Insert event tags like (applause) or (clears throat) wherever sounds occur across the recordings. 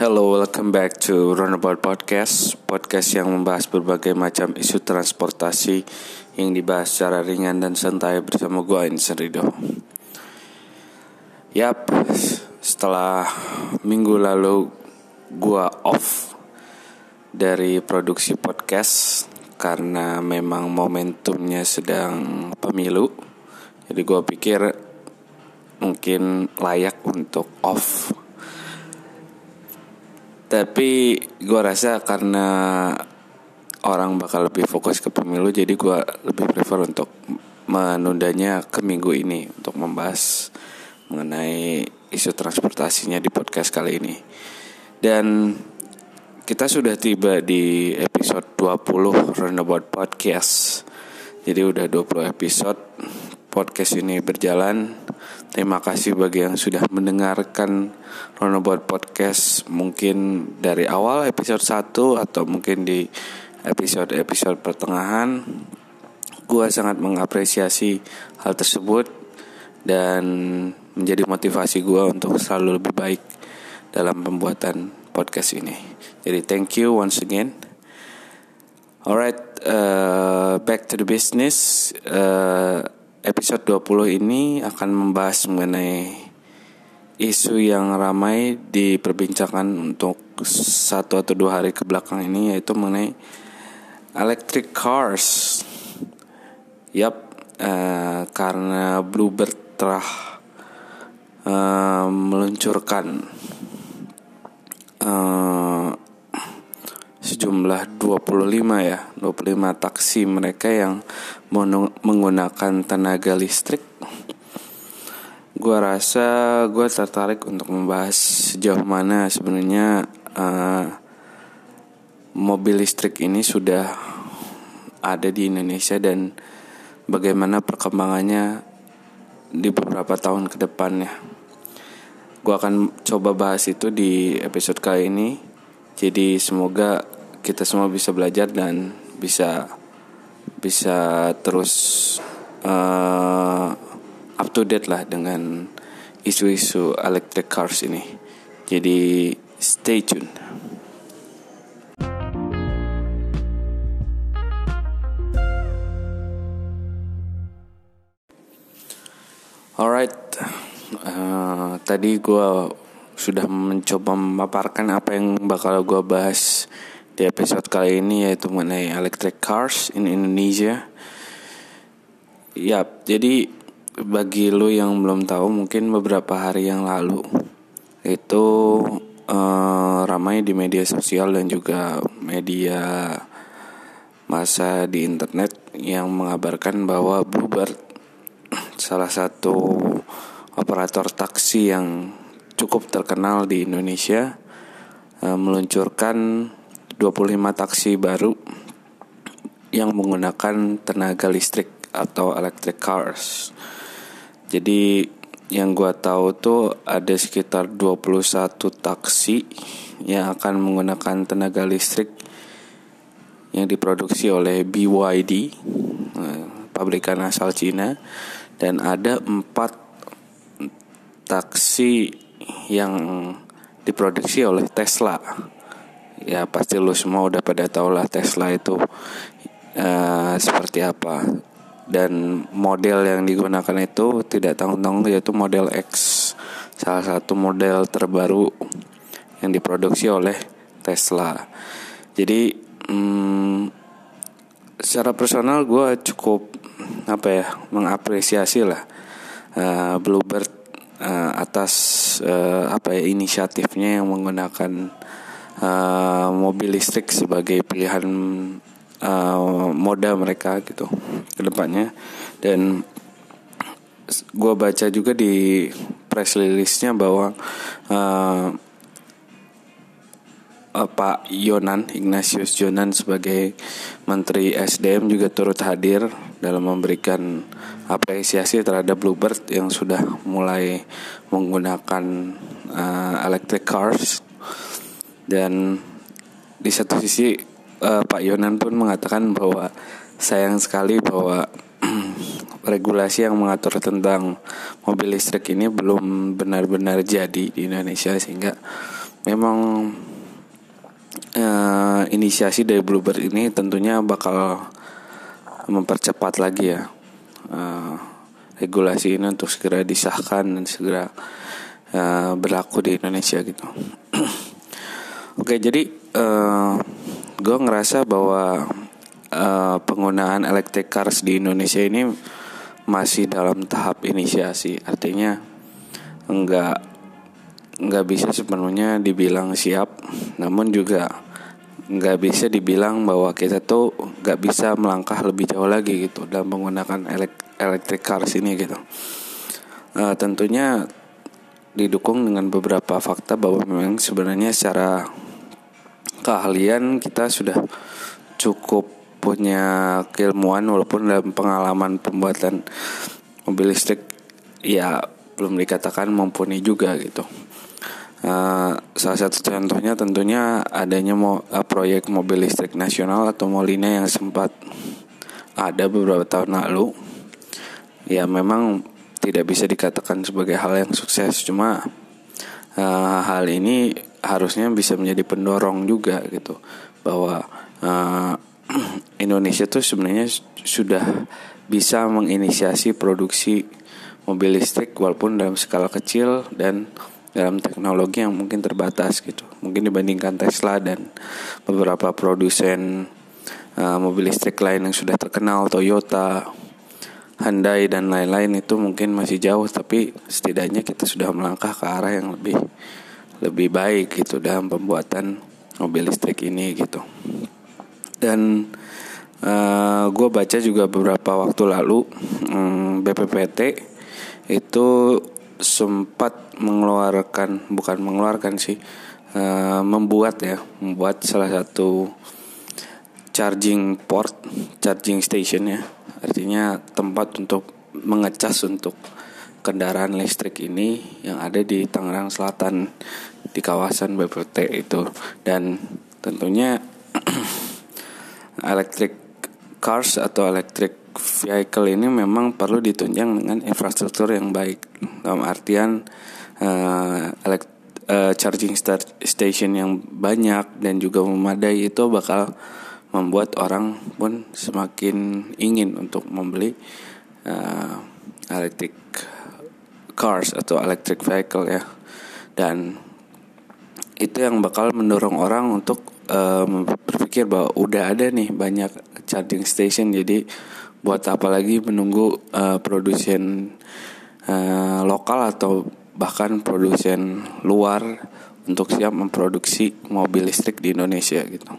Hello, welcome back to Runabout Podcast Podcast yang membahas berbagai macam isu transportasi Yang dibahas secara ringan dan santai bersama gue Insan Rido. Yap, setelah minggu lalu gue off dari produksi podcast Karena memang momentumnya sedang pemilu Jadi gue pikir mungkin layak untuk off tapi gue rasa karena orang bakal lebih fokus ke pemilu jadi gue lebih prefer untuk menundanya ke minggu ini untuk membahas mengenai isu transportasinya di podcast kali ini. Dan kita sudah tiba di episode 20 Runabout Podcast. Jadi udah 20 episode podcast ini berjalan Terima kasih bagi yang sudah mendengarkan Runabout Podcast mungkin dari awal episode 1 atau mungkin di episode-episode pertengahan. Gua sangat mengapresiasi hal tersebut dan menjadi motivasi gua untuk selalu lebih baik dalam pembuatan podcast ini. Jadi thank you once again. Alright, uh, back to the business. Uh, episode 20 ini akan membahas mengenai isu yang ramai diperbincangkan untuk satu atau dua hari ke belakang ini yaitu mengenai electric cars. Yap, uh, karena Bluebird telah uh, meluncurkan uh, sejumlah 25 ya 25 taksi mereka yang menggunakan tenaga listrik gue rasa gue tertarik untuk membahas sejauh mana sebenarnya uh, mobil listrik ini sudah ada di Indonesia dan bagaimana perkembangannya di beberapa tahun ke depannya. Gue akan coba bahas itu di episode kali ini. Jadi semoga kita semua bisa belajar dan bisa bisa terus uh, up to date lah dengan isu-isu electric cars ini. Jadi stay tune. Alright, uh, tadi gue sudah mencoba memaparkan apa yang bakal gue bahas di episode kali ini yaitu mengenai electric cars in Indonesia. Yap, jadi bagi lo yang belum tahu mungkin beberapa hari yang lalu itu uh, ramai di media sosial dan juga media masa di internet yang mengabarkan bahwa Bluebird salah satu operator taksi yang cukup terkenal di Indonesia uh, meluncurkan 25 taksi baru yang menggunakan tenaga listrik atau electric cars. Jadi yang gua tahu tuh ada sekitar 21 taksi yang akan menggunakan tenaga listrik yang diproduksi oleh BYD, eh, pabrikan asal Cina, dan ada empat taksi yang diproduksi oleh Tesla ya pasti lu semua udah pada tau lah Tesla itu uh, seperti apa. Dan model yang digunakan itu tidak tanggung-tanggung yaitu model X. Salah satu model terbaru yang diproduksi oleh Tesla. Jadi hmm, secara personal gue cukup apa ya mengapresiasi lah uh, Bluebird uh, atas uh, apa ya inisiatifnya yang menggunakan uh, mobil listrik sebagai pilihan uh, moda mereka gitu ke depannya dan gue baca juga di press release-nya bahwa uh, Pak Yonan Ignatius Jonan sebagai Menteri SDM juga turut hadir dalam memberikan apresiasi terhadap Bluebird yang sudah mulai menggunakan uh, electric cars dan di satu sisi uh, Pak Yonan pun mengatakan bahwa sayang sekali bahwa (clears throat) regulasi yang mengatur tentang mobil listrik ini belum benar-benar jadi di Indonesia sehingga memang uh, inisiasi dari Bluebird ini tentunya bakal mempercepat lagi ya uh, regulasi ini untuk segera disahkan dan segera uh, berlaku di Indonesia gitu. Oke, jadi uh, gue ngerasa bahwa uh, penggunaan electric cars di Indonesia ini masih dalam tahap inisiasi, artinya enggak nggak bisa sepenuhnya dibilang siap, namun juga nggak bisa dibilang bahwa kita tuh nggak bisa melangkah lebih jauh lagi gitu dalam menggunakan electric cars ini gitu. Uh, tentunya didukung dengan beberapa fakta bahwa memang sebenarnya secara keahlian kita sudah cukup punya keilmuan walaupun dalam pengalaman pembuatan mobil listrik ya belum dikatakan mumpuni juga gitu. Uh, salah satu contohnya tentunya adanya mo uh, proyek mobil listrik nasional atau Molina yang sempat ada beberapa tahun lalu. Ya memang tidak bisa dikatakan sebagai hal yang sukses, cuma uh, hal ini harusnya bisa menjadi pendorong juga gitu bahwa uh, (clears throat) Indonesia tuh sebenarnya sudah bisa menginisiasi produksi mobil listrik walaupun dalam skala kecil dan dalam teknologi yang mungkin terbatas gitu. Mungkin dibandingkan Tesla dan beberapa produsen uh, mobil listrik lain yang sudah terkenal Toyota, Hyundai dan lain-lain itu mungkin masih jauh tapi setidaknya kita sudah melangkah ke arah yang lebih lebih baik gitu dalam pembuatan mobil listrik ini gitu. Dan uh, eh, gue baca juga beberapa waktu lalu um, BPPT itu sempat mengeluarkan bukan mengeluarkan sih uh, membuat ya membuat salah satu charging port charging station ya artinya tempat untuk mengecas untuk kendaraan listrik ini yang ada di Tangerang Selatan di kawasan BPT itu. Dan tentunya (clears throat) electric cars atau electric vehicle ini memang perlu ditunjang dengan infrastruktur yang baik. Dalam artian uh, elect, uh, charging station yang banyak dan juga memadai itu bakal membuat orang pun semakin ingin untuk membeli uh, electric cars atau electric vehicle ya. Dan itu yang bakal mendorong orang untuk uh, berpikir bahwa udah ada nih banyak charging station jadi buat apa lagi menunggu uh, produsen uh, lokal atau bahkan produsen luar untuk siap memproduksi mobil listrik di Indonesia gitu.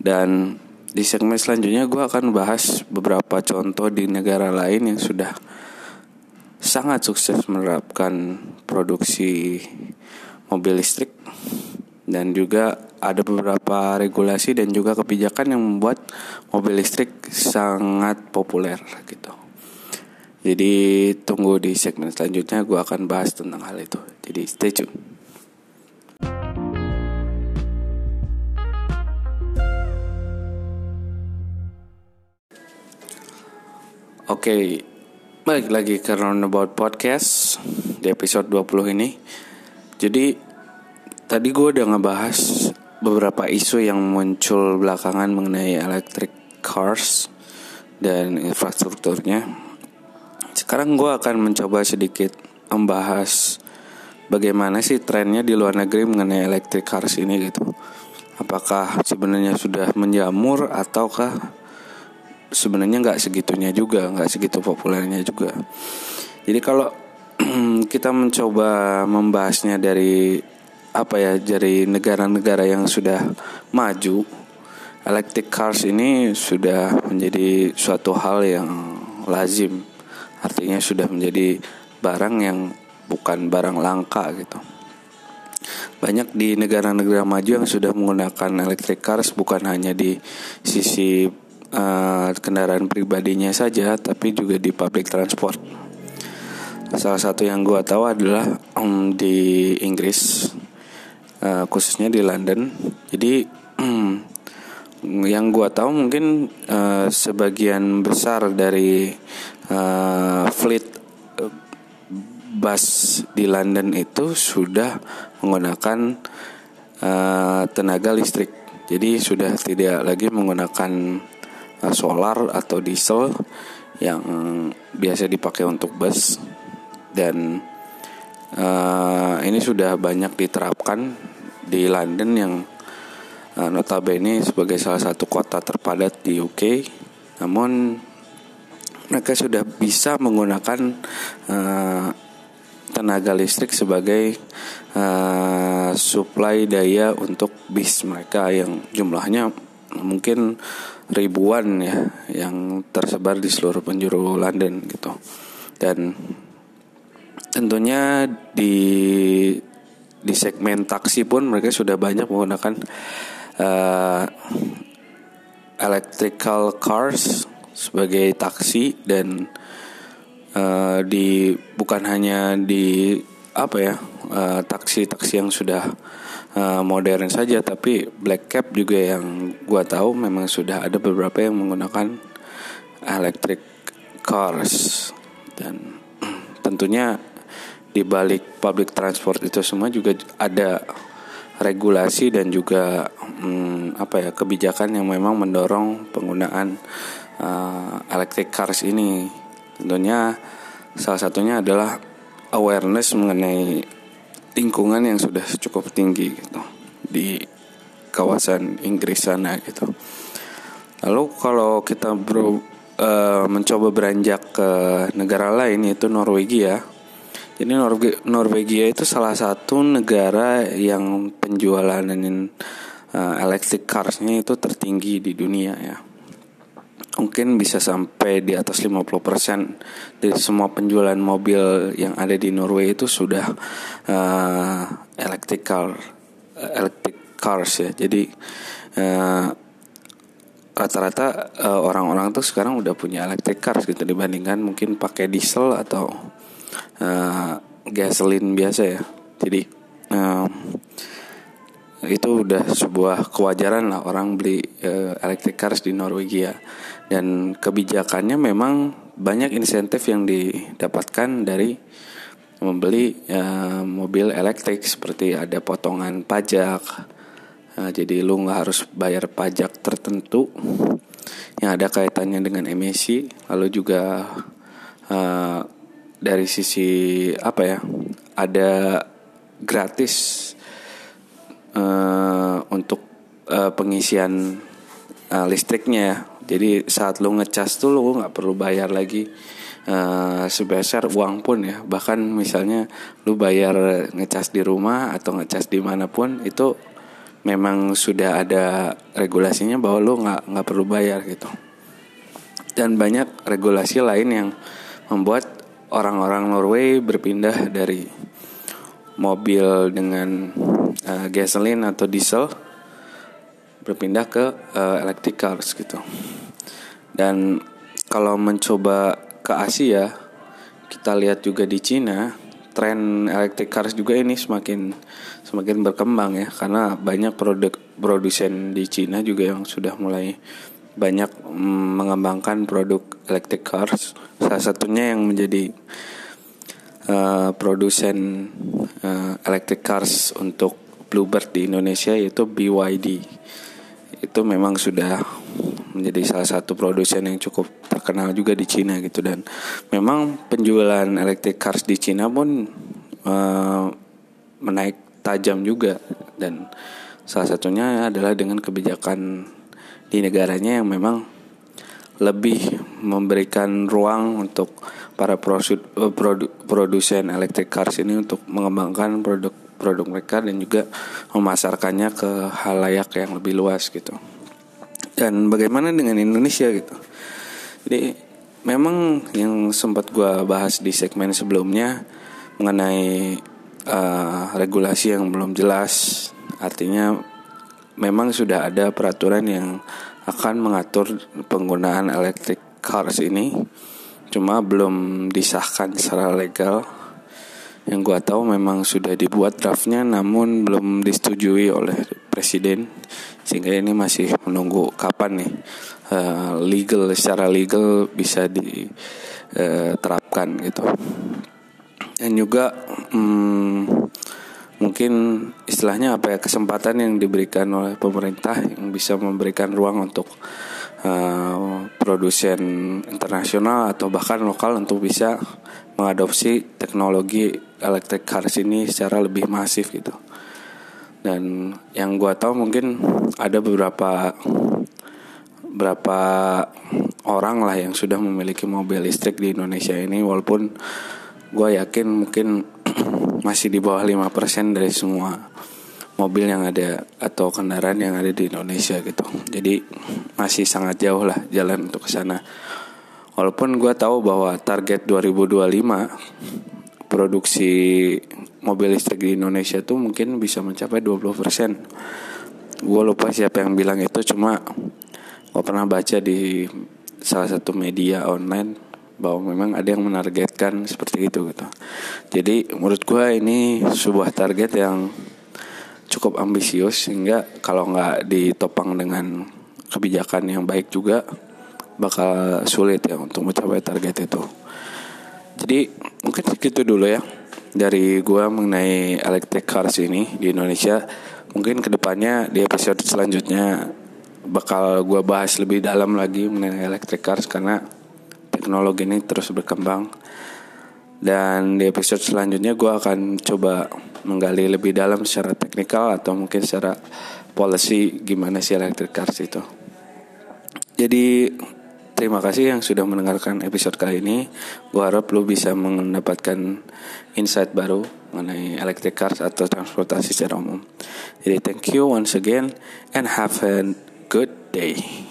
Dan di segmen selanjutnya gue akan bahas beberapa contoh di negara lain yang sudah sangat sukses menerapkan produksi mobil listrik dan juga ada beberapa regulasi dan juga kebijakan yang membuat mobil listrik sangat populer gitu. Jadi tunggu di segmen selanjutnya gue akan bahas tentang hal itu. Jadi stay tune. Oke, okay, balik lagi ke Roundabout Podcast di episode 20 ini. Jadi tadi gue udah ngebahas beberapa isu yang muncul belakangan mengenai electric cars dan infrastrukturnya. Sekarang gue akan mencoba sedikit membahas bagaimana sih trennya di luar negeri mengenai electric cars ini gitu. Apakah sebenarnya sudah menjamur ataukah sebenarnya nggak segitunya juga, nggak segitu populernya juga. Jadi kalau (clears throat) kita mencoba membahasnya dari apa ya dari negara-negara yang sudah maju. Electric cars ini sudah menjadi suatu hal yang lazim. Artinya sudah menjadi barang yang bukan barang langka gitu. Banyak di negara-negara maju yang sudah menggunakan electric cars bukan hanya di sisi uh, kendaraan pribadinya saja tapi juga di public transport salah satu yang gue tahu adalah um, di Inggris uh, khususnya di London. Jadi yang gua tahu mungkin uh, sebagian besar dari uh, fleet bus di London itu sudah menggunakan uh, tenaga listrik. Jadi sudah tidak lagi menggunakan uh, solar atau diesel yang biasa dipakai untuk bus dan uh, ini sudah banyak diterapkan di London yang uh, notabene sebagai salah satu kota terpadat di UK. Namun mereka sudah bisa menggunakan uh, tenaga listrik sebagai uh, suplai daya untuk bis mereka yang jumlahnya mungkin ribuan ya yang tersebar di seluruh penjuru London gitu dan tentunya di di segmen taksi pun mereka sudah banyak menggunakan uh, electrical cars sebagai taksi dan uh, di bukan hanya di apa ya uh, taksi-taksi yang sudah uh, modern saja tapi black cab juga yang gua tahu memang sudah ada beberapa yang menggunakan electric cars. Dan (clears throat) tentunya di balik public transport itu semua juga ada regulasi dan juga hmm, apa ya kebijakan yang memang mendorong penggunaan uh, electric cars ini tentunya salah satunya adalah awareness mengenai lingkungan yang sudah cukup tinggi gitu di kawasan Inggris sana gitu. Lalu kalau kita bro, uh, mencoba beranjak ke negara lain yaitu Norwegia. Jadi Norge Norwegia itu salah satu negara yang penjualan uh, electric carsnya itu tertinggi di dunia ya mungkin bisa sampai di atas 50% dari semua penjualan mobil yang ada di Norway itu sudah uh, electrical uh, electric cars ya. Jadi uh, rata-rata uh, orang-orang tuh sekarang udah punya electric cars gitu dibandingkan mungkin pakai diesel atau uh, gasoline biasa ya. Jadi uh, itu udah sebuah kewajaran lah orang beli uh, electric cars di Norwegia. Dan kebijakannya memang banyak insentif yang didapatkan dari membeli uh, mobil elektrik seperti ada potongan pajak. Uh, jadi lu nggak harus bayar pajak tertentu. Yang ada kaitannya dengan emisi lalu juga uh, dari sisi apa ya ada gratis uh, untuk uh, pengisian uh, listriknya jadi saat lu ngecas tuh lu nggak perlu bayar lagi uh, sebesar uang pun ya. Bahkan misalnya lu bayar ngecas di rumah atau ngecas di mana pun itu memang sudah ada regulasinya bahwa lu nggak nggak perlu bayar gitu. Dan banyak regulasi lain yang membuat orang-orang Norway berpindah dari mobil dengan uh, gasoline atau diesel berpindah ke uh, electric cars gitu. Dan kalau mencoba ke Asia, kita lihat juga di Cina, tren electric cars juga ini semakin semakin berkembang ya karena banyak produk produsen di Cina juga yang sudah mulai banyak mm, mengembangkan produk electric cars. Salah satunya yang menjadi uh, produsen uh, electric cars untuk Bluebird di Indonesia yaitu BYD. Itu memang sudah menjadi salah satu produsen yang cukup terkenal juga di Cina gitu dan memang penjualan electric cars di Cina pun uh, menaik tajam juga dan salah satunya adalah dengan kebijakan di negaranya yang memang lebih memberikan ruang untuk para eh, produ produsen electric cars ini untuk mengembangkan produk-produk mereka dan juga memasarkannya ke halayak yang lebih luas gitu. Dan bagaimana dengan Indonesia gitu? Jadi memang yang sempat gue bahas di segmen sebelumnya mengenai uh, regulasi yang belum jelas, artinya memang sudah ada peraturan yang akan mengatur penggunaan electric cars ini. Cuma belum disahkan secara legal. Yang gua tahu memang sudah dibuat draftnya namun belum disetujui oleh presiden. Sehingga ini masih menunggu kapan nih uh, legal secara legal bisa diterapkan uh, gitu. Dan juga hmm, mungkin istilahnya apa ya kesempatan yang diberikan oleh pemerintah yang bisa memberikan ruang untuk uh, produsen internasional atau bahkan lokal untuk bisa mengadopsi teknologi electric cars ini secara lebih masif gitu. Dan yang gue tahu mungkin ada beberapa berapa orang lah yang sudah memiliki mobil listrik di Indonesia ini walaupun gue yakin mungkin (clears throat) masih di bawah 5% dari semua mobil yang ada atau kendaraan yang ada di Indonesia gitu. Jadi masih sangat jauh lah jalan untuk ke sana. Walaupun gue tahu bahwa target 2025 produksi mobil listrik di Indonesia tuh mungkin bisa mencapai 20%. Gue lupa siapa yang bilang itu cuma gue pernah baca di salah satu media online bahwa memang ada yang menargetkan seperti itu gitu. Jadi menurut gue ini sebuah target yang cukup ambisius sehingga kalau nggak ditopang dengan kebijakan yang baik juga bakal sulit ya untuk mencapai target itu. Jadi mungkin segitu dulu ya dari gue mengenai electric cars ini di Indonesia. Mungkin ke depannya di episode selanjutnya bakal gue bahas lebih dalam lagi mengenai electric cars karena teknologi ini terus berkembang. Dan di episode selanjutnya gue akan coba menggali lebih dalam secara teknikal atau mungkin secara policy gimana sih electric cars itu. Jadi terima kasih yang sudah mendengarkan episode kali ini. Gue harap lo bisa mendapatkan insight baru mengenai electric cars atau transportasi secara umum. Jadi thank you once again and have a good day.